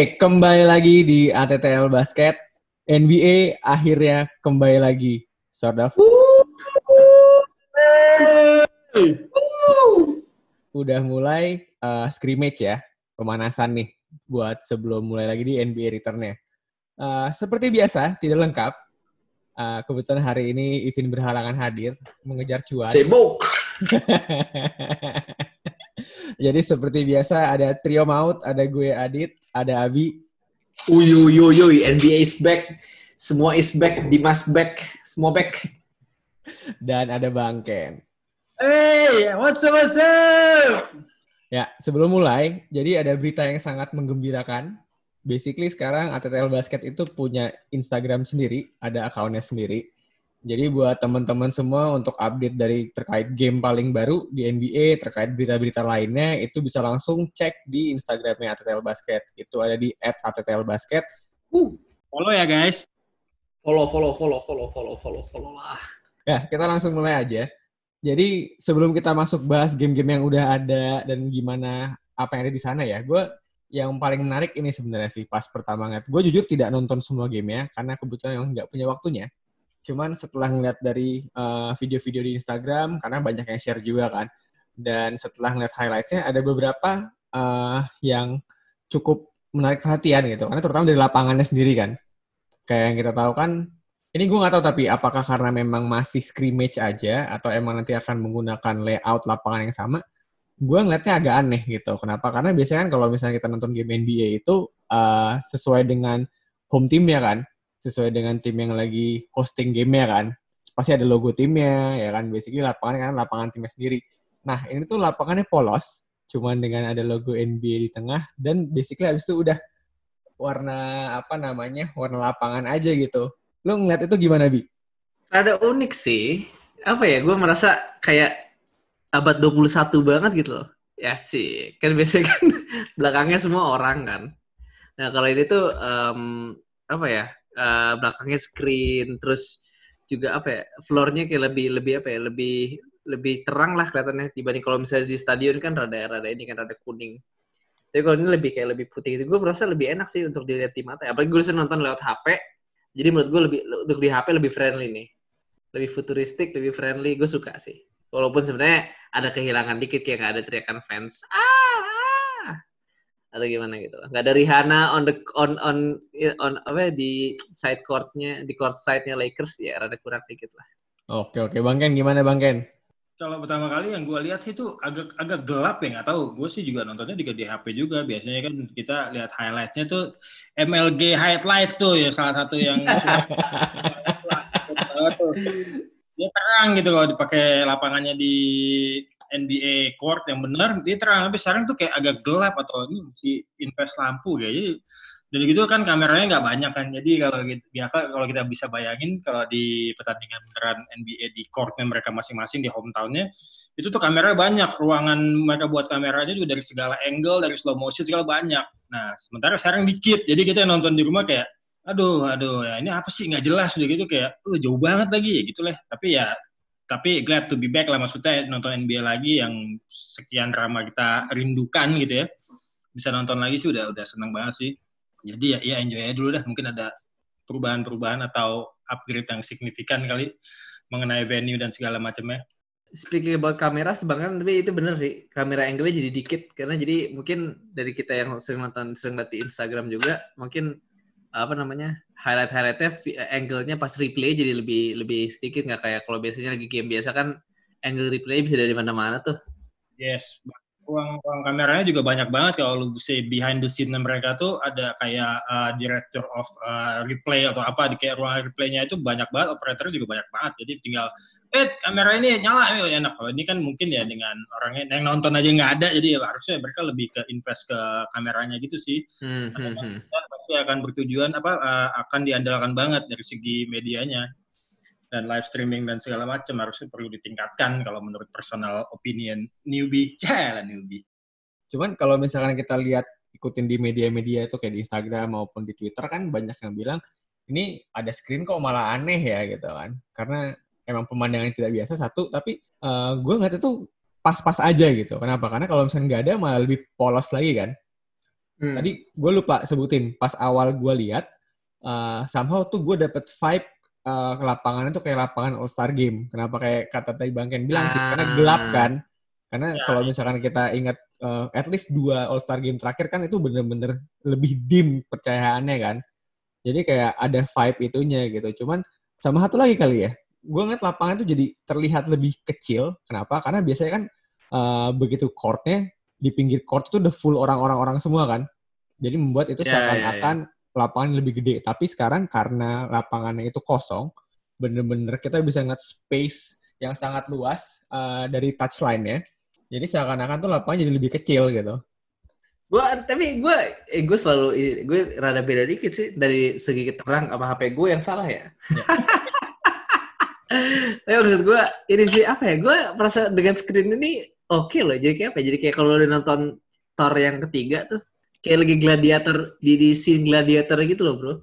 Oke, kembali lagi di ATTL Basket. NBA akhirnya kembali lagi. Sort of. Udah mulai uh, scrimmage ya, pemanasan nih buat sebelum mulai lagi di NBA return-nya. Uh, seperti biasa, tidak lengkap. Uh, kebetulan hari ini Ivin berhalangan hadir, mengejar cuan. Sibuk. Jadi seperti biasa ada trio maut, ada gue Adit, ada Abi. Uyu uyu uyu NBA is back. Semua is back, Dimas back, semua back. Dan ada Bang Ken. Hey, what's up, what's up? Ya, sebelum mulai, jadi ada berita yang sangat menggembirakan. Basically sekarang ATTL Basket itu punya Instagram sendiri, ada akunnya sendiri. Jadi buat teman-teman semua untuk update dari terkait game paling baru di NBA, terkait berita-berita lainnya, itu bisa langsung cek di Instagramnya ATTL Basket. Itu ada di @attl_basket. Uh, follow ya guys. Follow, follow, follow, follow, follow, follow, follow lah. Ya, kita langsung mulai aja. Jadi sebelum kita masuk bahas game-game yang udah ada dan gimana apa yang ada di sana ya, gue yang paling menarik ini sebenarnya sih pas pertama ngeliat. Gue jujur tidak nonton semua game ya, karena kebetulan yang nggak punya waktunya. Cuman setelah ngeliat dari uh, video-video di Instagram, karena banyak yang share juga kan, dan setelah ngeliat highlightsnya ada beberapa uh, yang cukup menarik perhatian gitu, karena terutama dari lapangannya sendiri kan. Kayak yang kita tahu kan, ini gue nggak tahu tapi apakah karena memang masih scrimmage aja atau emang nanti akan menggunakan layout lapangan yang sama, gue ngeliatnya agak aneh gitu. Kenapa? Karena biasanya kan kalau misalnya kita nonton game NBA itu uh, sesuai dengan home team ya kan, sesuai dengan tim yang lagi hosting game-nya kan. Pasti ada logo timnya, ya kan. Basically lapangan kan lapangan timnya sendiri. Nah, ini tuh lapangannya polos, cuman dengan ada logo NBA di tengah, dan basically habis itu udah warna, apa namanya, warna lapangan aja gitu. Lo ngeliat itu gimana, Bi? Ada unik sih. Apa ya, gue merasa kayak abad 21 banget gitu loh. Ya sih, kan biasanya kan belakangnya semua orang kan. Nah, kalau ini tuh, um, apa ya, uh, belakangnya screen terus juga apa ya floornya kayak lebih lebih apa ya lebih lebih terang lah kelihatannya dibanding kalau misalnya di stadion kan rada rada ini kan rada kuning. Tapi kalau ini lebih kayak lebih putih gitu. Gue merasa lebih enak sih untuk dilihat di mata apalagi gue nonton lewat HP jadi menurut gue lebih untuk di HP lebih friendly nih. Lebih futuristik lebih friendly. Gue suka sih. Walaupun sebenarnya ada kehilangan dikit kayak gak ada teriakan fans. Ah atau gimana gitu. Nggak ada Rihanna on the on on on apa ya, di side courtnya di court side-nya Lakers ya rada kurang dikit lah. Oke oke. Bang Ken gimana bang Ken? Kalau pertama kali yang gue lihat sih itu agak agak gelap ya nggak tahu. Gue sih juga nontonnya juga di HP juga. Biasanya kan kita lihat highlightsnya tuh MLG highlights tuh ya salah satu yang dia terang gitu kalau dipakai lapangannya di NBA court yang benar dia terang. Tapi sekarang tuh kayak agak gelap atau ini mesti invest lampu ya. Jadi jadi gitu kan kameranya nggak banyak kan. Jadi kalau biasa kalau kita bisa bayangin kalau di pertandingan beneran NBA di courtnya mereka masing-masing di hometownnya itu tuh kameranya banyak. Ruangan mereka buat kameranya juga dari segala angle dari slow motion segala banyak. Nah sementara sekarang dikit. Jadi kita nonton di rumah kayak aduh aduh ya ini apa sih? Nggak jelas udah gitu kayak lu jauh banget lagi ya gitu lah tapi ya tapi glad to be back lah maksudnya nonton NBA lagi yang sekian lama kita rindukan gitu ya. Bisa nonton lagi sih udah udah seneng banget sih. Jadi ya ya enjoy aja dulu dah. Mungkin ada perubahan-perubahan atau upgrade yang signifikan kali mengenai venue dan segala macamnya. Speaking about kamera sebenarnya tapi itu bener sih. Kamera angle-nya jadi dikit. Karena jadi mungkin dari kita yang sering nonton sering di Instagram juga mungkin apa namanya highlight highlightnya angle-nya pas replay jadi lebih lebih sedikit nggak kayak kalau biasanya lagi game biasa kan angle replay bisa dari mana-mana tuh. Yes, ruang ruang kameranya juga banyak banget. Kalau lu say behind the scene mereka tuh ada kayak uh, director of uh, replay atau apa di kayak ruang replaynya itu banyak banget operatornya juga banyak banget. Jadi tinggal eh kamera ini nyala. Eh, enak. Kalau ini kan mungkin ya dengan orangnya yang nonton aja nggak ada jadi ya harusnya mereka lebih ke invest ke kameranya gitu sih. Hmm, hmm, hmm. pasti akan bertujuan apa uh, akan diandalkan banget dari segi medianya dan live streaming dan segala macam harusnya perlu ditingkatkan kalau menurut personal opinion newbie, lah newbie. Cuman kalau misalkan kita lihat ikutin di media-media itu kayak di Instagram maupun di Twitter kan banyak yang bilang ini ada screen kok malah aneh ya gitu kan. Karena emang pemandangan tidak biasa satu, tapi uh, gue ngeliat itu pas-pas aja gitu. Kenapa? Karena kalau misalnya nggak ada malah lebih polos lagi kan. Hmm. Tadi gue lupa sebutin pas awal gue lihat uh, somehow tuh gue dapet vibe uh, lapangannya tuh kayak lapangan All Star Game. Kenapa kayak kata tadi Bang Ken bilang sih? Karena Ah. gelap kan. Karena Ya. kalau misalkan kita ingat uh, at least dua All Star Game terakhir kan itu bener-bener lebih dim percayaannya kan. Jadi kayak ada vibe itunya gitu. Cuman sama satu lagi kali ya. Gue ngeliat lapangan tuh jadi terlihat lebih kecil. Kenapa? Karena biasanya kan uh, begitu courtnya di pinggir court itu udah full orang-orang orang semua kan. Jadi membuat itu Ya, seakan-akan lapangan lebih gede. Tapi sekarang karena lapangannya itu kosong, bener-bener kita bisa ngeliat space yang sangat luas uh, dari touchline-nya. Jadi seakan-akan tuh lapangan jadi lebih kecil gitu. Gua tapi gue eh, gue selalu gue rada beda dikit sih dari segi keterang sama HP gue yang salah ya. tapi menurut gue ini sih apa ya? Gue merasa dengan screen ini oke loh. Jadi kayak apa? ya? Jadi kayak kalau udah nonton Thor yang ketiga tuh kayak lagi gladiator di di scene gladiator gitu loh bro.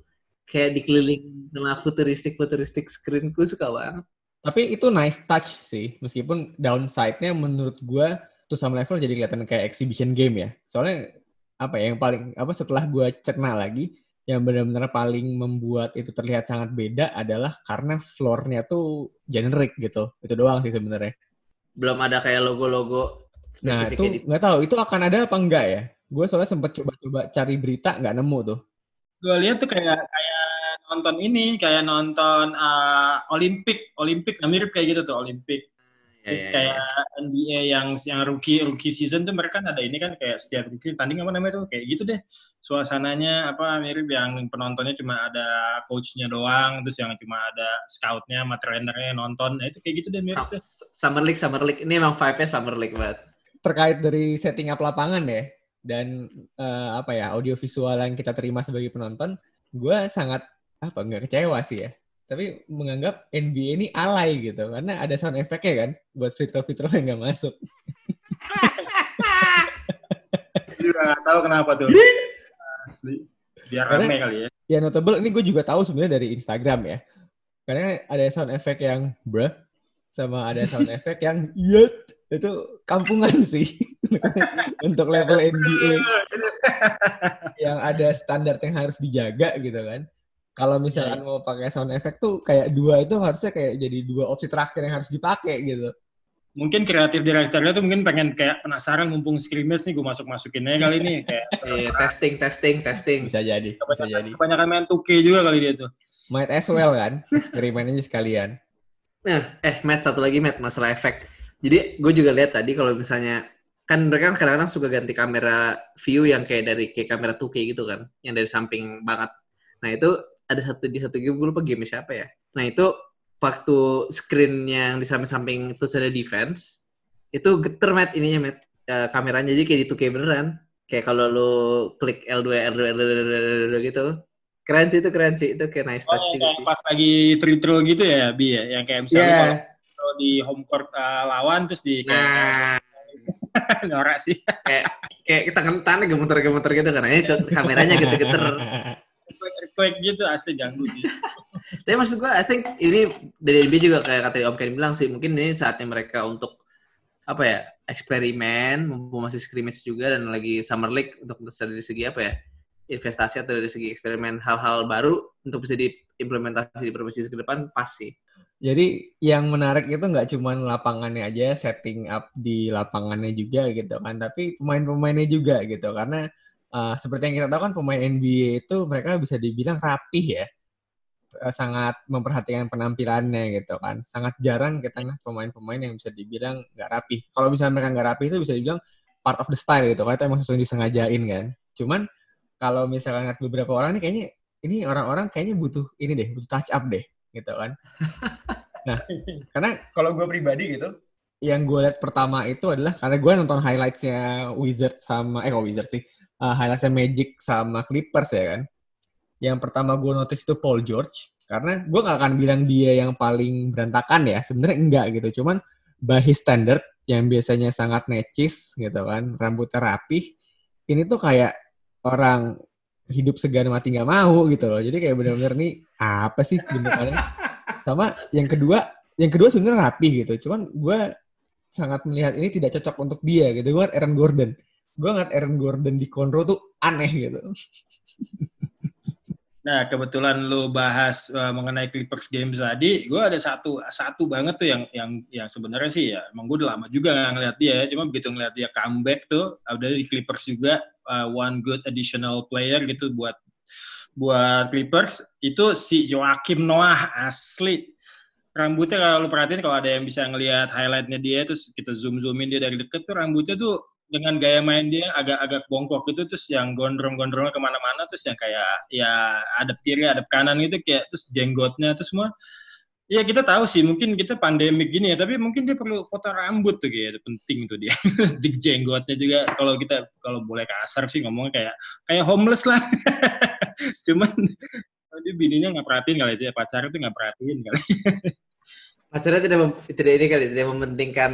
Kayak dikelilingi sama futuristik futuristik screen gue suka banget. Tapi itu nice touch sih, meskipun downside-nya menurut gue tuh sama level jadi kelihatan kayak exhibition game ya. Soalnya apa ya yang paling apa setelah gue cerna lagi yang benar-benar paling membuat itu terlihat sangat beda adalah karena floor-nya tuh generic gitu. Itu doang sih sebenarnya. Belum ada kayak logo-logo Nah itu nggak tahu itu akan ada apa enggak ya? Gue soalnya sempat coba-coba cari berita nggak nemu tuh. Gue lihat tuh kayak kayak nonton ini, kayak nonton uh, Olimpik, Olimpik, nah mirip kayak gitu tuh Olimpik. Ya, Terus ya, kayak ya. NBA yang yang rookie rookie season tuh mereka kan ada ini kan kayak setiap rookie tanding apa namanya tuh kayak gitu deh. Suasananya apa mirip yang penontonnya cuma ada coachnya doang, terus yang cuma ada scoutnya sama trainernya nonton. Nah itu kayak gitu deh mirip deh. Summer League, Summer League. Ini emang vibe-nya Summer League banget. terkait dari setting up lapangan ya dan eh, apa ya audio visual yang kita terima sebagai penonton, gue sangat apa nggak kecewa sih ya. Tapi menganggap NBA ini alay gitu karena ada sound effect-nya kan buat free throw free throw yang nggak masuk. Juga nggak tahu kenapa tuh. Asli. Biar Karena- rame kali ya. Ya notable ini gue juga tahu sebenarnya dari Instagram ya. Karena ada sound effect yang bruh sama ada sound effect yang yet itu kampungan sih untuk level NBA yang ada standar yang harus dijaga gitu kan. Kalau misalkan mau pakai sound effect tuh kayak dua itu harusnya kayak jadi dua opsi terakhir yang harus dipakai gitu. Mungkin kreatif direkturnya tuh mungkin pengen kayak penasaran mumpung scrimmage nih gue masuk-masukin aja kali ini. Kayak Iya, testing, testing, testing. Bisa jadi, bisa jadi. kebanyakan main 2K juga kali dia tuh. Might as well kan, eksperimen aja sekalian. Nah, eh, Matt, satu lagi, Matt, masalah efek. Jadi, gue juga lihat tadi kalau misalnya, kan mereka kadang-kadang suka ganti kamera view yang kayak dari kayak kamera 2K gitu kan, yang dari samping banget. Nah, itu ada satu di satu game, gue lupa game siapa ya. Nah, itu waktu screen yang di samping-samping itu ada defense, itu geter, Matt, ininya, Matt. Eh, kameranya jadi kayak di 2K beneran. Kayak kalau lu klik L2, L2, L2, L2, L2 gitu. Keren sih itu, keren sih. Itu kayak nice Oh, touch juga kayak pas lagi free throw gitu ya, Bi ya? Yang kayak misalnya Iya. kalau di home court uh, lawan terus di kayak Nah, norak sih. kayak kita tangannya gemeter-gemeter gitu kan. Ini kameranya geter-geter. Earthquake gitu asli ganggu sih. Tapi maksud gue, I think ini dari NBA juga kayak kata Om Ken bilang sih, mungkin ini saatnya mereka untuk apa ya eksperimen, mumpung masih scrimmage juga dan lagi summer league untuk dari segi apa ya investasi atau dari segi eksperimen hal-hal baru untuk bisa diimplementasi di season ke depan pas sih. Jadi yang menarik itu nggak cuma lapangannya aja, setting up di lapangannya juga gitu kan, tapi pemain-pemainnya juga gitu. Karena uh, seperti yang kita tahu kan pemain NBA itu mereka bisa dibilang rapih ya, Uh, sangat memperhatikan penampilannya gitu kan. Sangat jarang kita ngeliat pemain-pemain yang bisa dibilang nggak rapih. Kalau misalnya mereka nggak rapih itu bisa dibilang part of the style gitu, karena itu emang sesuatu disengajain kan. Cuman kalau misalnya beberapa orang nih kayaknya ini orang-orang kayaknya butuh ini deh, butuh touch up deh gitu kan. Nah, karena kalau gue pribadi gitu, yang gue lihat pertama itu adalah karena gue nonton highlights-nya Wizard sama eh kok Wizard sih, uh, highlights-nya Magic sama Clippers ya kan. Yang pertama gue notice itu Paul George karena gue gak akan bilang dia yang paling berantakan ya, sebenarnya enggak gitu. Cuman by his standard yang biasanya sangat necis gitu kan, rambutnya rapih, ini tuh kayak orang hidup segan mati nggak mau gitu loh. Jadi kayak bener-bener nih apa sih bentukannya? Sama yang kedua, yang kedua sebenarnya rapi gitu. Cuman gue sangat melihat ini tidak cocok untuk dia gitu. Gue Aaron Gordon. Gue ngeliat Aaron Gordon di Conroe tuh aneh gitu. Nah, kebetulan lu bahas uh, mengenai Clippers games tadi, gue ada satu satu banget tuh yang yang yang sebenarnya sih ya, emang gue udah lama juga nggak ngeliat dia, cuma begitu ngeliat dia comeback tuh, ada di Clippers juga uh, one good additional player gitu buat buat Clippers itu si Joakim Noah asli. Rambutnya kalau lu perhatiin kalau ada yang bisa ngelihat highlightnya dia terus kita zoom zoomin dia dari deket tuh rambutnya tuh dengan gaya main dia agak-agak bongkok gitu terus yang gondrong-gondrongnya ke mana-mana terus yang kayak ya ada kiri ada kanan gitu kayak terus jenggotnya terus semua. Ya kita tahu sih mungkin kita pandemik gini ya tapi mungkin dia perlu potong rambut tuh kayak penting tuh dia. Di jenggotnya juga kalau kita kalau boleh kasar sih ngomong kayak kayak homeless lah. Cuman dia bininya nggak perhatiin kali itu ya pacar itu nggak perhatiin kali. Pacarnya tidak tidak ini kali tidak mementingkan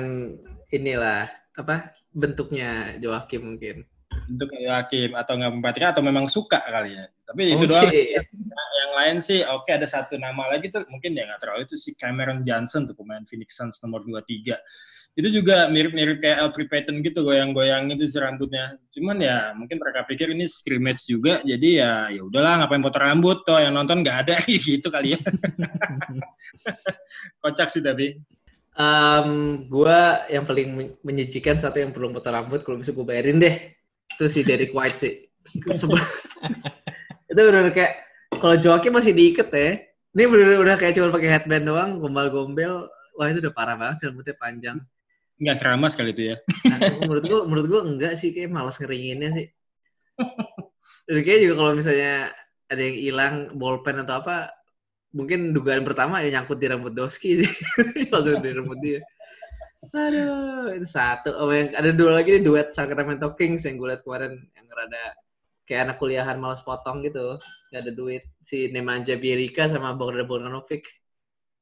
inilah apa bentuknya Joakim mungkin? Bentuk Joakim atau nggak memperhatikan atau memang suka kali ya? Tapi itu okay. doang nah, yang lain sih oke okay, ada satu nama lagi tuh mungkin ya nggak terlalu itu si Cameron Johnson tuh pemain Phoenix Suns nomor 23 itu juga mirip-mirip kayak Alfred Payton gitu goyang-goyang itu si rambutnya. Cuman ya mungkin mereka pikir ini scrimmage juga jadi ya ya udahlah ngapain potong rambut toh yang nonton nggak ada gitu kali ya. Kocak sih tapi Um, gue yang paling menyajikan satu yang perlu potong rambut kalau bisa gue bayarin deh. Itu si Derek White sih. Itu benar kayak kalau Joakim masih diikat ya. Ini benar udah kayak cuma pakai headband doang gombal-gombel. Wah itu udah parah banget sih rambutnya panjang. Nggak keramas kali itu ya. Nah, menurut gue menurut gue enggak sih kayak malas ngeringinnya sih. Udah kayak juga kalau misalnya ada yang hilang bolpen atau apa mungkin dugaan pertama ya nyangkut di rambut Doski sih. Langsung di rambut dia. Aduh, itu satu. Oh, yang ada dua lagi nih duet Sacramento Kings yang gue liat kemarin yang rada kayak anak kuliahan malas potong gitu. Gak ada duit. Si Nemanja Bierika sama Bogdan Bogdanovic.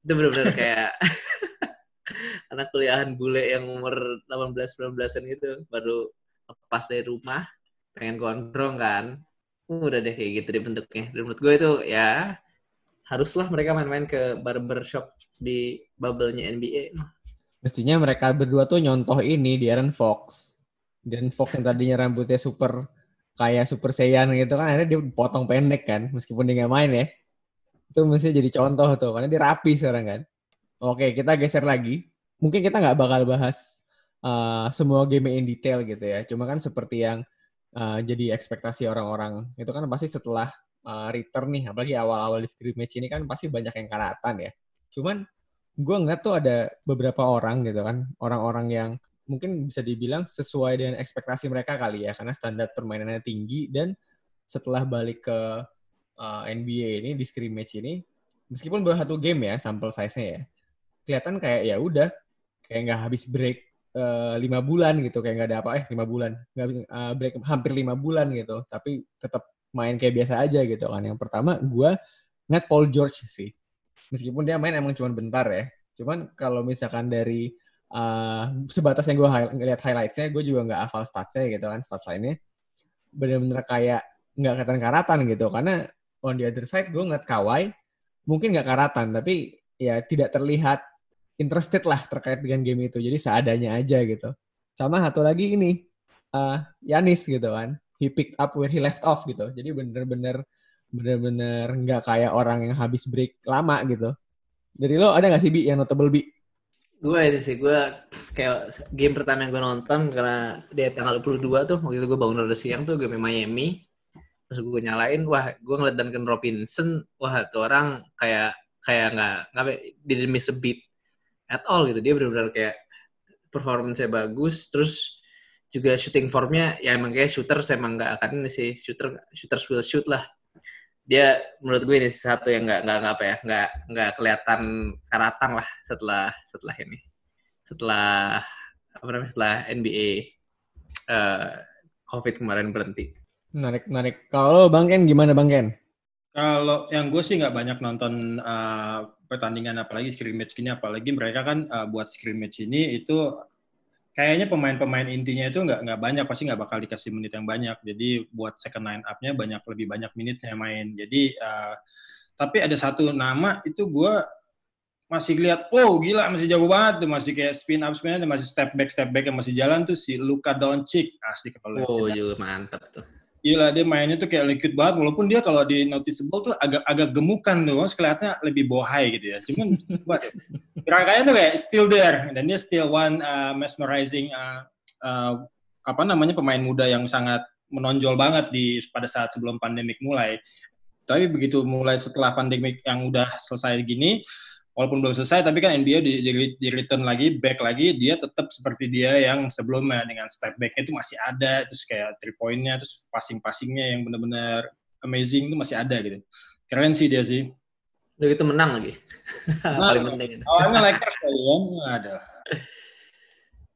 Itu bener-bener kayak anak kuliahan bule yang umur 18-19an gitu. Baru pas dari rumah, pengen gondrong kan. Udah deh kayak gitu deh bentuknya. Dan menurut gue itu ya haruslah mereka main-main ke barbershop di bubble-nya NBA. Mestinya mereka berdua tuh nyontoh ini di Aaron Fox. Dan Fox yang tadinya rambutnya super kayak super saiyan gitu kan akhirnya dia potong pendek kan meskipun dia nggak main ya. Itu mesti jadi contoh tuh karena dia rapi sekarang kan. Oke, kita geser lagi. Mungkin kita nggak bakal bahas uh, semua game in detail gitu ya. Cuma kan seperti yang uh, jadi ekspektasi orang-orang itu kan pasti setelah uh, return nih, apalagi awal-awal di scrimmage ini kan pasti banyak yang karatan ya. Cuman gue ngeliat tuh ada beberapa orang gitu kan, orang-orang yang mungkin bisa dibilang sesuai dengan ekspektasi mereka kali ya, karena standar permainannya tinggi dan setelah balik ke uh, eh, NBA ini di scrimmage ini, meskipun baru satu game ya sampel size-nya ya, kelihatan kayak ya udah kayak nggak habis break uh, lima bulan gitu kayak nggak ada apa eh lima bulan nggak uh, break hampir lima bulan gitu tapi tetap main kayak biasa aja gitu kan. Yang pertama gue ngeliat Paul George sih. Meskipun dia main emang cuma bentar ya. Cuman kalau misalkan dari uh, sebatas yang gue hi- ngeliat highlightsnya, gue juga nggak hafal statsnya gitu kan, stats lainnya. Bener-bener kayak nggak kelihatan karatan gitu. Karena on the other side gue ngeliat Kawhi, mungkin nggak karatan, tapi ya tidak terlihat interested lah terkait dengan game itu. Jadi seadanya aja gitu. Sama satu lagi ini, uh, Yanis gitu kan he picked up where he left off gitu. Jadi bener-bener bener-bener nggak kayak orang yang habis break lama gitu. Dari lo ada nggak sih bi yang notable bi? Gue ini sih gue kayak game pertama yang gue nonton karena dia tanggal 22 tuh waktu itu gue bangun udah siang tuh game Miami terus gue nyalain wah gue ngeliat Duncan Robinson wah tuh orang kayak kayak nggak nggak didn't miss a at all gitu dia benar-benar kayak performance bagus terus juga shooting formnya ya emang kayak shooter saya emang nggak akan ini sih shooter shooter will shoot lah dia menurut gue ini satu yang nggak nggak apa ya nggak nggak kelihatan karatan lah setelah setelah ini setelah apa namanya setelah NBA uh, eh, COVID kemarin berhenti. Menarik, menarik. Kalau Bang Ken gimana Bang Ken? Kalau yang gue sih nggak banyak nonton uh, pertandingan apalagi scrimmage gini, apalagi mereka kan uh, buat scrimmage ini itu kayaknya pemain-pemain intinya itu nggak nggak banyak pasti nggak bakal dikasih menit yang banyak. Jadi buat second line up-nya banyak lebih banyak menitnya main. Jadi uh, tapi ada satu nama itu gue masih lihat oh gila masih jago banget tuh masih kayak spin up spin up masih step back step back yang masih jalan tuh si Luka Doncic. Asik kalau oh juga mantap tuh Gila dia mainnya tuh kayak liquid banget walaupun dia kalau di noticeable tuh agak agak gemukan tuh, kelihatannya lebih bohai gitu ya. Cuman buat gerakannya tuh kayak still there dan dia still one uh, mesmerizing uh, uh, apa namanya pemain muda yang sangat menonjol banget di pada saat sebelum pandemik mulai. Tapi begitu mulai setelah pandemik yang udah selesai gini, walaupun belum selesai tapi kan NBA di, di, di return lagi back lagi dia tetap seperti dia yang sebelumnya dengan step back itu masih ada terus kayak three pointnya terus passing passingnya yang benar-benar amazing itu masih ada gitu. Keren sih dia sih. Udah gitu menang lagi. Nah, paling penting awalnya Lakers kali kan ada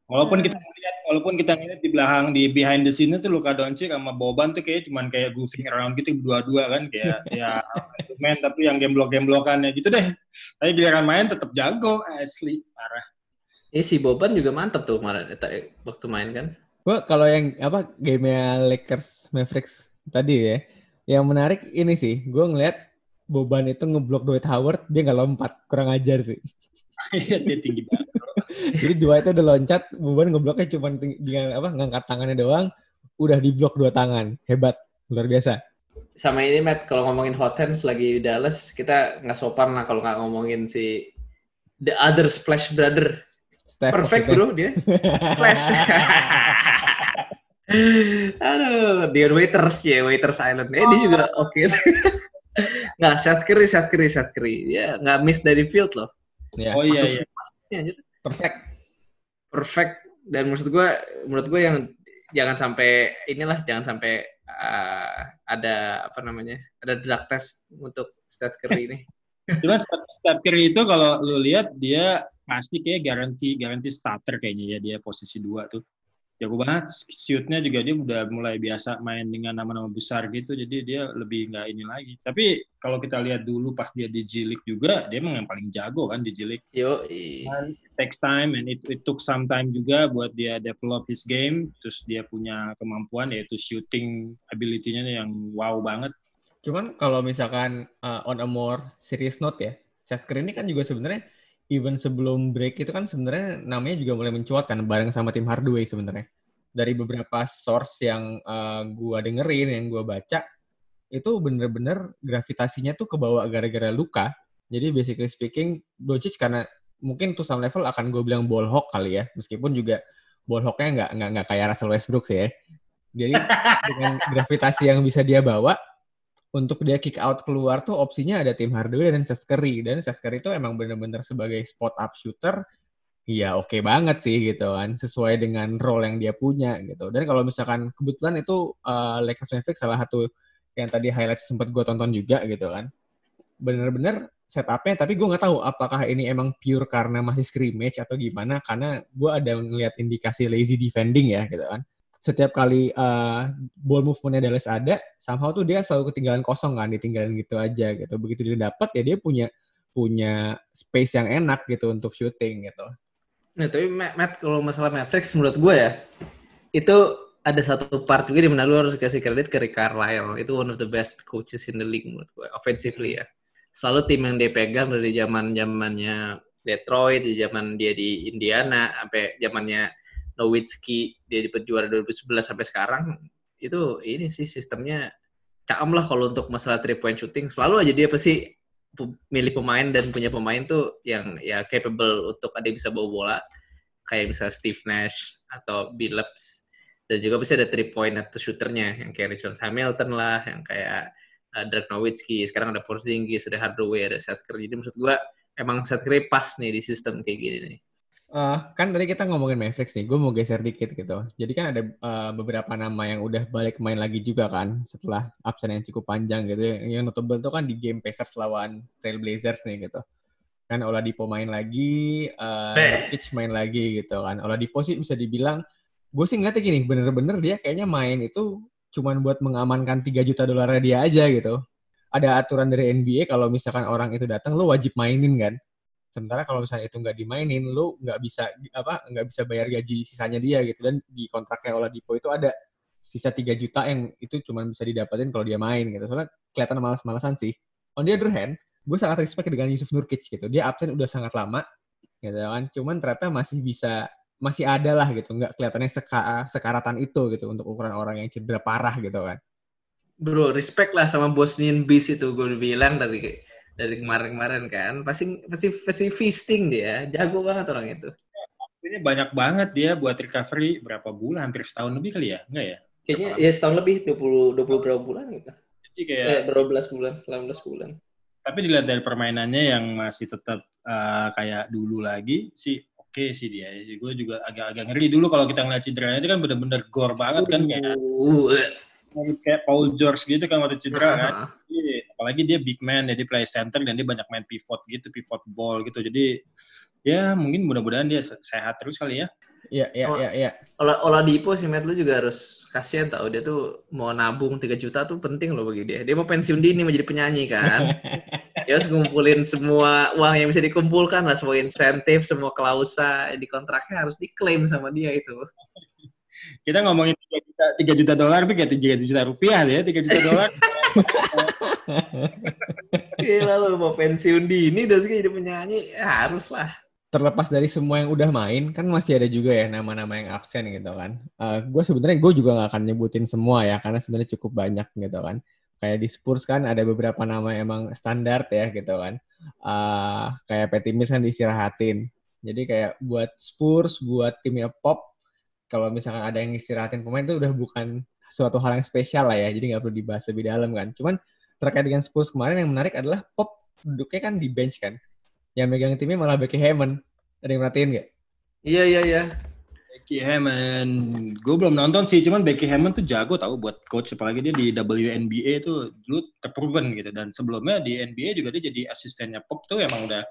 Walaupun kita ngeliat, walaupun kita ngeliat di belakang di behind the scene itu Luka Doncic sama Boban tuh kayak cuman kayak goofing around gitu dua-dua kan kayak ya main tapi yang game block game blockannya gitu deh. Tapi giliran main tetap jago asli parah. Ini si Boban juga mantep tuh kemarin eh, waktu main kan. Gua kalau yang apa gamenya Lakers Mavericks tadi ya, yang menarik ini sih, gue ngeliat Boban itu ngeblok Dwight Howard, dia nggak lompat, kurang ajar sih. Iya dia tinggi banget. Jadi dua itu udah loncat, Boban ngebloknya cuma dengan apa ngangkat tangannya doang, udah diblok dua tangan. Hebat, luar biasa. Sama ini Matt, kalau ngomongin hot hands lagi di Dallas, kita nggak sopan lah kalau nggak ngomongin si the other splash brother. Steph Perfect bro dia. Slash. Aduh, dia waiters ya, waiters island. Eh, oh. dia juga oke. Okay. nggak, Seth Curry, Seth Curry, Seth Curry. Ya, nggak miss dari field loh. Ya. Oh iya, iya perfect. Perfect. Dan menurut gue menurut gue yang jangan sampai inilah jangan sampai uh, ada apa namanya ada drug test untuk Steph Curry ini. Cuman Steph Curry itu kalau lu lihat dia pasti kayak garansi garansi starter kayaknya ya dia posisi dua tuh jago banget. Shootnya juga dia udah mulai biasa main dengan nama-nama besar gitu. Jadi dia lebih nggak ini lagi. Tapi kalau kita lihat dulu pas dia di Jilik juga dia emang yang paling jago kan di Jilik yo takes time and it, it took some time juga buat dia develop his game. Terus dia punya kemampuan yaitu shooting ability-nya yang wow banget. Cuman kalau misalkan uh, on a more serious note ya Seth Curry ini kan juga sebenarnya even sebelum break itu kan sebenarnya namanya juga mulai mencuat kan bareng sama tim Hardaway sebenarnya. Dari beberapa source yang uh, gua dengerin, yang gua baca, itu bener-bener gravitasinya tuh kebawa gara-gara luka. Jadi basically speaking, Doncic karena mungkin tuh some level akan gue bilang ball hawk kali ya, meskipun juga ball hawknya nggak nggak nggak kayak Russell Westbrook sih ya. Jadi dengan gravitasi yang bisa dia bawa, untuk dia kick out keluar tuh opsinya ada tim Hardaway dan Seth Curry. Dan Seth Curry itu emang bener-bener sebagai spot up shooter iya oke okay banget sih gitu kan sesuai dengan role yang dia punya gitu. Dan kalau misalkan kebetulan itu uh, Lakers Mavericks salah satu yang tadi highlight sempat gue tonton juga gitu kan. Bener-bener setupnya tapi gue nggak tahu apakah ini emang pure karena masih scrimmage atau gimana karena gue ada ngeliat indikasi lazy defending ya gitu kan setiap kali uh, ball movementnya Dallas ada, somehow tuh dia selalu ketinggalan kosong kan, ditinggalin gitu aja gitu. Begitu dia dapat ya dia punya punya space yang enak gitu untuk shooting gitu. Nah, tapi Matt, kalau masalah Mavericks menurut gue ya, itu ada satu part juga di mana lu harus kasih kredit ke Rick Carlisle. Itu one of the best coaches in the league menurut gue, offensively ya. Selalu tim yang dia pegang dari zaman zamannya Detroit, di zaman dia di Indiana, sampai zamannya Nowitzki dia di juara 2011 sampai sekarang itu ini sih sistemnya caam lah kalau untuk masalah three point shooting. Selalu aja dia pasti milih pemain dan punya pemain tuh yang ya capable untuk ada yang bisa bawa bola. Kayak misalnya Steve Nash atau Billups dan juga bisa ada three point atau shooternya yang kayak Richard Hamilton lah yang kayak uh, Dirk Nowitzki. Sekarang ada Porzingis ada Hardaway ada Seth Curry jadi maksud gua emang Seth Curry pas nih di sistem kayak gini nih Uh, kan tadi kita ngomongin Mavericks nih, gue mau geser dikit gitu. Jadi kan ada uh, beberapa nama yang udah balik main lagi juga kan setelah absen yang cukup panjang gitu. Yang notable tuh kan di game Pacers lawan Trailblazers nih gitu. Kan Oladipo main lagi, uh, main lagi gitu kan. Oladipo sih bisa dibilang, gue sih ngeliatnya gini, bener-bener dia kayaknya main itu cuman buat mengamankan 3 juta dolar dia aja gitu. Ada aturan dari NBA kalau misalkan orang itu datang, lo wajib mainin kan Sementara kalau misalnya itu nggak dimainin, lu nggak bisa apa nggak bisa bayar gaji sisanya dia gitu. Dan di kontraknya Oladipo itu ada sisa 3 juta yang itu cuma bisa didapatin kalau dia main gitu. Soalnya kelihatan malas-malasan sih. On the other hand, gue sangat respect dengan Yusuf Nurkic gitu. Dia absen udah sangat lama gitu kan. Cuman ternyata masih bisa masih ada lah gitu. Nggak kelihatannya seka, sekaratan itu gitu untuk ukuran orang yang cedera parah gitu kan. bro respect lah sama Bosnian Beast itu gue bilang dari dari kemarin-kemarin kan. Pasti pasti pasti feasting dia. Jago banget orang itu. Ini banyak banget dia buat recovery berapa bulan? Hampir setahun lebih kali ya? Enggak ya? Kayaknya ya setahun lebih 20 20 berapa bulan gitu. Jadi kayak eh, berapa belas bulan 18 bulan. Tapi dilihat dari permainannya yang masih tetap uh, kayak dulu lagi sih oke sih dia. Gue juga agak-agak ngeri dulu kalau kita ngeliat cederanya. Itu kan bener-bener gor banget kan kayak uh, kayak Paul George gitu kan waktu cedera kan apalagi dia big man jadi play center dan dia banyak main pivot gitu pivot ball gitu jadi ya mungkin mudah-mudahan dia se- sehat terus kali ya Iya, iya, Oh. iya, iya. Ola Oladipo si Matt lu juga harus kasihan tau dia tuh mau nabung 3 juta tuh penting loh bagi dia. Dia mau pensiun dini mau jadi penyanyi kan. dia harus ngumpulin semua uang yang bisa dikumpulkan lah, semua insentif, semua klausa di kontraknya harus diklaim sama dia itu. kita ngomongin 3 juta 3 juta dolar tuh kayak 3 juta rupiah ya 3 juta dolar Gila lu mau pensiun dini udah sih jadi penyanyi, ya harus lah. terlepas dari semua yang udah main kan masih ada juga ya nama-nama yang absen gitu kan. gue sebenarnya gue juga nggak akan nyebutin semua ya karena sebenarnya cukup banyak gitu kan. Kayak di Spurs kan ada beberapa nama emang standar ya gitu kan. Eh, kayak Patty Mills kan diistirahatin. Jadi kayak buat Spurs, buat timnya Pop, kalau misalkan ada yang istirahatin pemain itu udah bukan suatu hal yang spesial lah ya. Jadi nggak perlu dibahas lebih dalam kan. Cuman terkait dengan Spurs kemarin yang menarik adalah Pop duduknya kan di bench kan. Yang megang timnya malah Becky Hammond. Ada yang merhatiin nggak? Iya iya iya. Becky Hammond gue belum nonton sih cuman Becky Hammond tuh jago tahu buat coach apalagi dia di WNBA tuh dulu terproven gitu dan sebelumnya di NBA juga dia jadi asistennya Pop tuh emang udah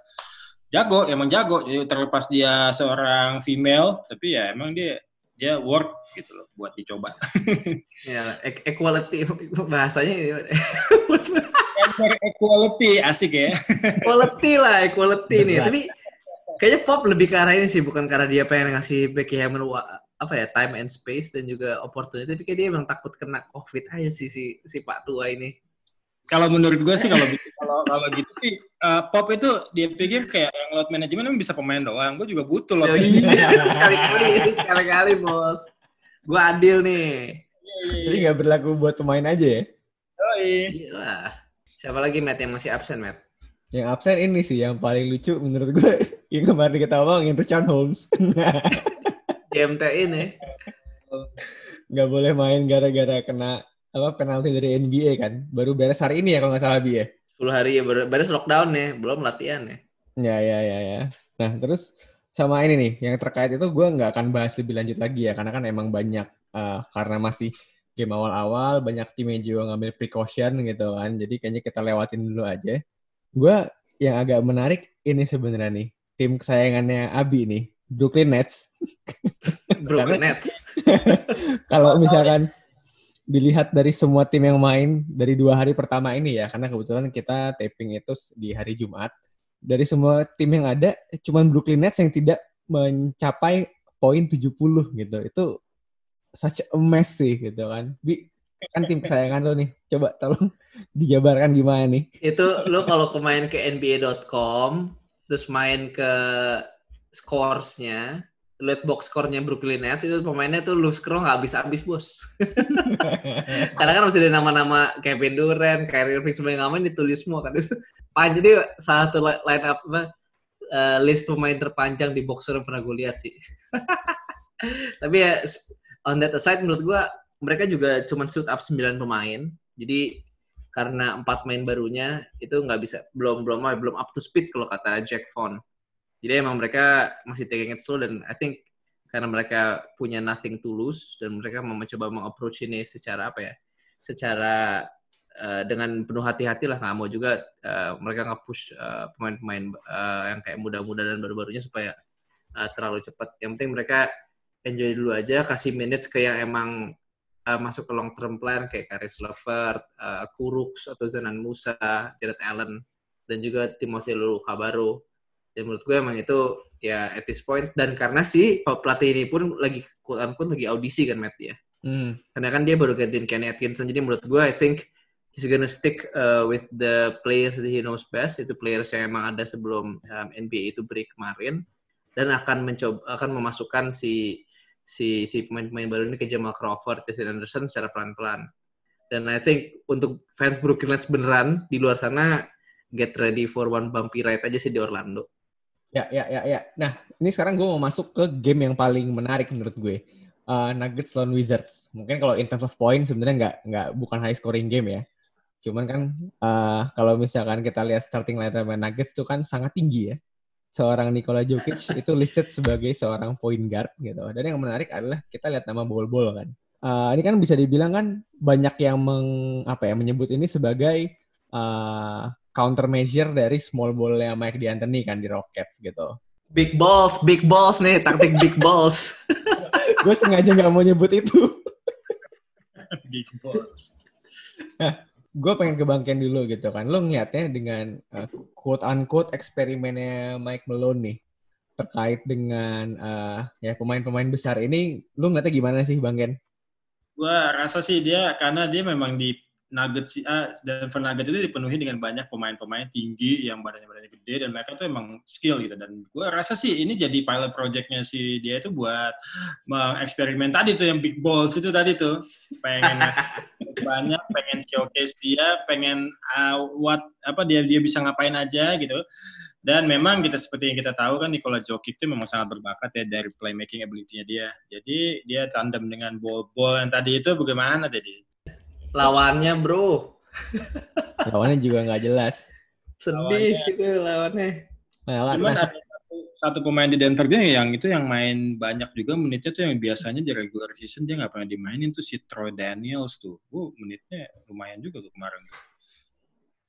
jago emang jago jadi terlepas dia seorang female tapi ya emang dia dia worth gitu loh buat dicoba Ya, e- equality bahasanya ini. Gender equality asik ya equality lah, equality nih. Tapi kayaknya Pop lebih ke arah ini sih, bukan karena dia pengen ngasih Becky Hammond apa ya time and space dan juga opportunity. Tapi kayak dia emang takut kena COVID aja sih si si Pak tua ini. kalau menurut gue sih kalau kalau kalau gitu sih eh, Pop itu dia pikir kayak yang load management emang bisa pemain doang gue juga butuh load management iya, sekali-kali, sekali-kali bos. Gue adil nih. Jadi nggak berlaku buat pemain aja ya? Yoi. Gila. Siapa lagi Matt yang masih absen Matt? Yang absen ini sih yang paling lucu menurut gue yang kemarin kita omongin Richard Holmes GMT ini. nggak boleh main gara-gara kena apa penalti dari NBA kan baru beres hari ini ya kalau nggak salah bi ya 10 hari ya baru beres lockdown nih, belum latihan ya. ya ya ya ya nah terus sama ini nih yang terkait itu gue nggak akan bahas lebih lanjut lagi ya karena kan emang banyak eh, karena masih game awal-awal banyak tim yang juga ngambil precaution gitu kan jadi kayaknya kita lewatin dulu aja gue yang agak menarik ini sebenarnya nih tim kesayangannya Abi nih Brooklyn Nets Brooklyn Nets. kalau misalkan dilihat dari semua tim yang main dari dua hari pertama ini ya, karena kebetulan kita taping itu di hari Jumat. Dari semua tim yang ada, cuman Brooklyn Nets yang tidak mencapai poin 70 gitu. Itu such a mess sih gitu kan. Bi, kan tim kesayangan lo nih. Coba tolong dijabarkan gimana nih. itu lo kalau main ke nba.com terus main ke scoresnya lihat box score-nya Brooklyn Nets itu pemainnya tuh lu scroll nggak habis-habis bos. Karena kan masih ada nama-nama Kevin Durant, Kyrie Irving semua yang ngamen ditulis semua kan. Panjang jadi salah satu li- line up apa eh, list pemain terpanjang di box score yang pernah gue lihat sih. Tapi ya on that aside menurut gue mereka juga cuma shoot up 9 pemain. Jadi karena empat main barunya itu nggak bisa belum belum belum up to speed kalau kata Jack Vaughn. Jadi emang mereka masih taking it slow dan I think karena mereka punya nothing to lose dan mereka mau mencoba mengapproach ini secara apa ya? Secara eh, dengan penuh hati-hati lah nggak mau juga eh, mereka nge-push eh, pemain-pemain eh, yang kayak muda-muda dan baru-barunya supaya eh, terlalu cepat. Yang penting mereka enjoy dulu aja, kasih minutes ke yang emang uh, masuk ke long term plan kayak Karis Levert, uh, Kuruks atau Zanan Musa, Jared Allen, dan juga Timothy Lulu Kabaru. Dan menurut gue emang itu ya at this point dan karena si pelatih ini pun lagi quote unquote lagi audisi kan Matt ya. Hmm. Karena kan dia baru gantiin Kenny Atkinson jadi menurut gue I think he's gonna stick uh, with the players that he knows best itu players yang emang ada sebelum um, NBA itu break kemarin dan akan mencoba akan memasukkan si si si pemain-pemain baru ini ke Jamal Crawford, Justin Anderson secara pelan-pelan. Dan I think untuk fans Brooklyn Nets beneran di luar sana get ready for one bumpy ride aja sih di Orlando. Ya, ya, ya, ya. Nah, ini sekarang gue mau masuk ke game yang paling menarik menurut gue. Uh, Nuggets lawan Wizards. Mungkin kalau in terms of point sebenarnya nggak nggak bukan high scoring game ya. Cuman kan uh, kalau misalkan kita lihat starting lineup Nuggets itu kan sangat tinggi ya. Seorang Nikola Jokic itu listed sebagai seorang point guard gitu. Dan yang menarik adalah kita lihat nama Bol-Bol kan. Uh, ini kan bisa dibilang kan banyak yang meng, apa ya menyebut ini sebagai uh, countermeasure dari small ball yang Mike D'Antoni kan di Rockets gitu. Big balls, big balls nih, taktik big balls. Gue sengaja nggak mau nyebut itu. big balls. Nah, gue pengen ke dulu gitu kan. Lo ngeliatnya dengan uh, quote unquote eksperimennya Mike Malone nih terkait dengan uh, ya pemain-pemain besar ini, lo ngeliatnya gimana sih Bang Ken? Gue rasa sih dia karena dia memang di Nuggets uh, Denver Nuggets itu dipenuhi dengan banyak pemain-pemain tinggi yang badannya badannya gede dan mereka tuh emang skill gitu dan gue rasa sih ini jadi pilot projectnya si dia itu buat mengeksperimen tadi tuh yang big balls itu tadi tuh pengen banyak pengen showcase dia pengen uh, what apa dia dia bisa ngapain aja gitu dan memang kita seperti yang kita tahu kan Nikola Jokic itu memang sangat berbakat ya dari playmaking ability-nya dia. Jadi dia tandem dengan ball-ball yang tadi itu bagaimana tadi? Lawannya bro. lawannya juga nggak jelas. Sedih lawannya. gitu lawannya. Nah, Cuman nah. ada satu, satu pemain di Denver dia yang itu yang main banyak juga menitnya tuh yang biasanya di regular season dia nggak pernah dimainin tuh si Troy Daniels tuh. Uh, menitnya lumayan juga tuh kemarin.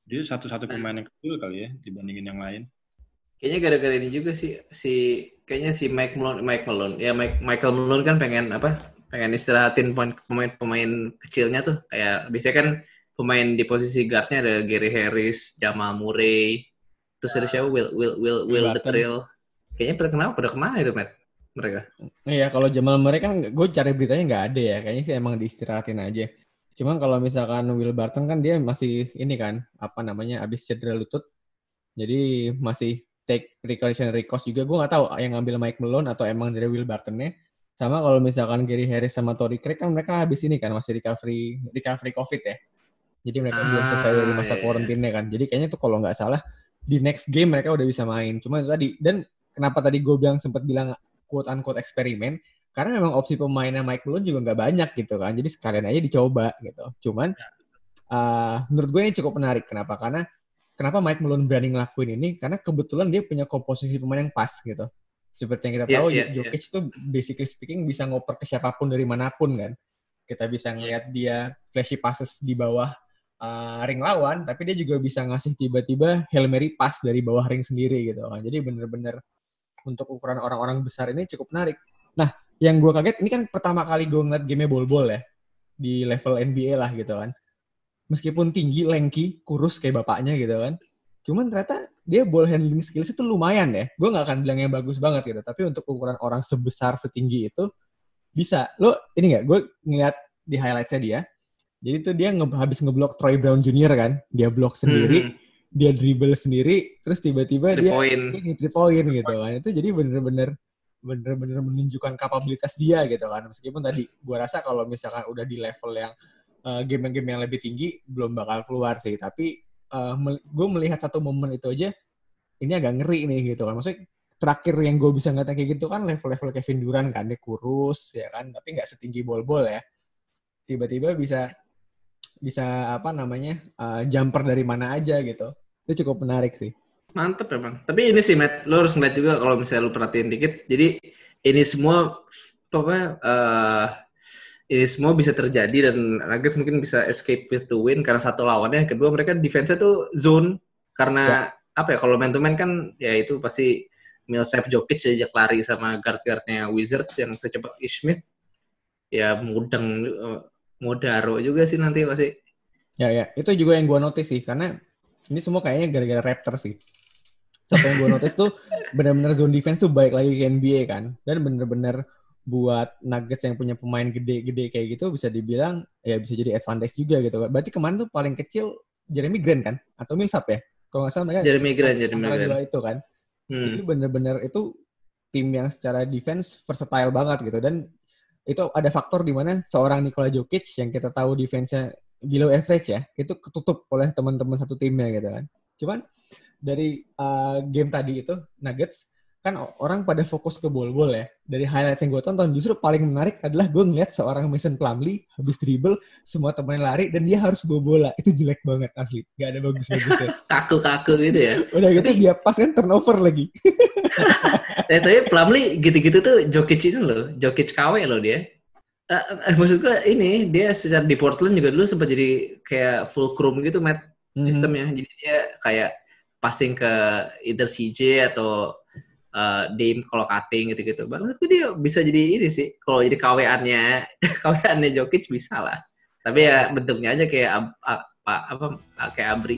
Dia satu-satu pemain yang kecil kali ya dibandingin yang lain. Kayaknya gara-gara ini juga sih si kayaknya si Mike Malone, Mike Malone ya Mike Michael Malone kan pengen apa pengen istirahatin pemain-pemain kecilnya tuh. Kayak biasanya kan pemain di posisi guardnya ada Gary Harris, Jamal Murray, terus ada siapa? Will Will Will Will the Thrill. Kayaknya pada kenapa pada ke mana itu Matt mereka? Iya kalau Jamal Murray kan gue cari beritanya nggak ada ya. Kayaknya sih emang diistirahatin aja. Cuman kalau misalkan Will Barton kan dia masih ini kan apa namanya abis cedera lutut. Jadi masih take precautionary cost juga. Gue nggak tahu yang ngambil Mike Malone atau emang dari Will Bartonnya sama kalau misalkan Gary Harris sama Tory Craig kan mereka habis ini kan masih recovery recovery COVID ya. Jadi mereka ah, belum selesai dari masa iya. karantina kan. Jadi kayaknya tuh kalau nggak salah di next game mereka udah bisa main. Cuma itu tadi dan kenapa tadi gue bilang sempat bilang quote unquote eksperimen karena memang opsi pemainnya Mike Malone juga nggak banyak gitu kan. Jadi sekalian aja dicoba gitu. Cuman uh, menurut gue ini cukup menarik. Kenapa? Karena kenapa Mike Malone berani ngelakuin ini? Karena kebetulan dia punya komposisi pemain yang pas gitu. Seperti yang kita yeah, tahu, yeah, Jokic yeah. tuh basically speaking bisa ngoper ke siapa pun dari mana pun kan. Kita bisa ngeliat dia flashy passes di bawah uh, ring lawan, tapi dia juga bisa ngasih tiba-tiba Hail Mary pass dari bawah ring sendiri gitu kan. Jadi bener-bener untuk ukuran orang-orang besar ini cukup menarik. Nah, yang gue kaget, ini kan pertama kali gue ngeliat game bol-bol ya. Di level NBA lah gitu kan. Meskipun tinggi, lengki, kurus kayak bapaknya gitu kan. Cuman ternyata dia ball handling skills itu lumayan ya. Gue nggak akan bilang yang bagus banget gitu. Tapi untuk ukuran orang sebesar setinggi itu bisa. Lo ini nggak? Gue ngeliat di highlightsnya dia. Jadi tuh dia nge habis ngeblok Troy Brown Jr. kan. Dia blok sendiri. Hmm. Dia dribble sendiri. Terus tiba-tiba dia point. ini three point gitu kan. Itu jadi bener-bener bener-bener menunjukkan kapabilitas dia gitu kan. Meskipun tadi gue rasa kalau misalkan udah di level yang uh, game-game yang lebih tinggi belum bakal keluar sih. Tapi uh, gue melihat satu momen itu aja ini agak ngeri nih gitu kan. Maksudnya terakhir yang gue bisa ngeliat kayak gitu kan level-level Kevin Durant kan dia kurus ya kan tapi nggak setinggi bol-bol ya. Tiba-tiba bisa bisa apa namanya uh, jumper dari mana aja gitu. Itu cukup menarik sih. Mantep ya tapi ini sih Matt lo harus ngeliat juga kalau misalnya lo perhatiin dikit. Jadi ini semua apa uh, ini semua bisa terjadi dan Nuggets mungkin bisa escape with the win karena satu lawannya, kedua mereka defense-nya tuh zone karena ya. apa ya kalau man to man kan ya itu pasti Millsap Jokic sejak lari sama guard-guardnya Wizards yang secepat Smith ya mudeng eh, modaro juga sih nanti pasti. Ya ya, itu juga yang gue notice sih karena ini semua kayaknya gara-gara Raptor sih. Satu yang gue notice tuh benar-benar zone defense tuh baik lagi ke NBA kan dan bener-bener buat Nuggets yang punya pemain gede-gede kayak gitu bisa dibilang ya bisa jadi advantage juga gitu. Berarti kemarin tuh paling kecil Jeremy Grant kan atau Millsap ya? Kalau nggak salah mereka Jeremy Grant, Jeremy Grant. Dua itu kan. Hmm. Jadi bener-bener itu tim yang secara defense versatile banget gitu dan itu ada faktor di mana seorang Nikola Jokic yang kita tahu defense-nya below average ya, itu ketutup oleh teman-teman satu timnya gitu kan. Cuman dari uh, game tadi itu Nuggets kan orang pada fokus ke bol-bol ya. Dari highlights yang gue tonton, justru paling menarik adalah gue ngeliat seorang Mason Plumlee habis dribble, semua temennya lari, dan dia harus bawa bola. Itu jelek banget asli. Gak ada bagus-bagusnya. Kaku-kaku gitu ya. Udah gitu dia pas kan turnover lagi. eh, tapi Plumlee gitu-gitu tuh Jokic ini loh. Jokic KW loh dia. Uh, maksud gue ini, dia secara di Portland juga dulu sempat jadi kayak full chrome gitu, Matt, mm -hmm. sistemnya. Jadi dia kayak passing ke either CJ atau uh, Dame kalau cutting gitu-gitu. Baru itu dia bisa jadi ini sih. Kalau jadi KW-annya, KW-annya Jokic bisa lah. Tapi ya bentuknya aja kayak apa, apa kayak Abri.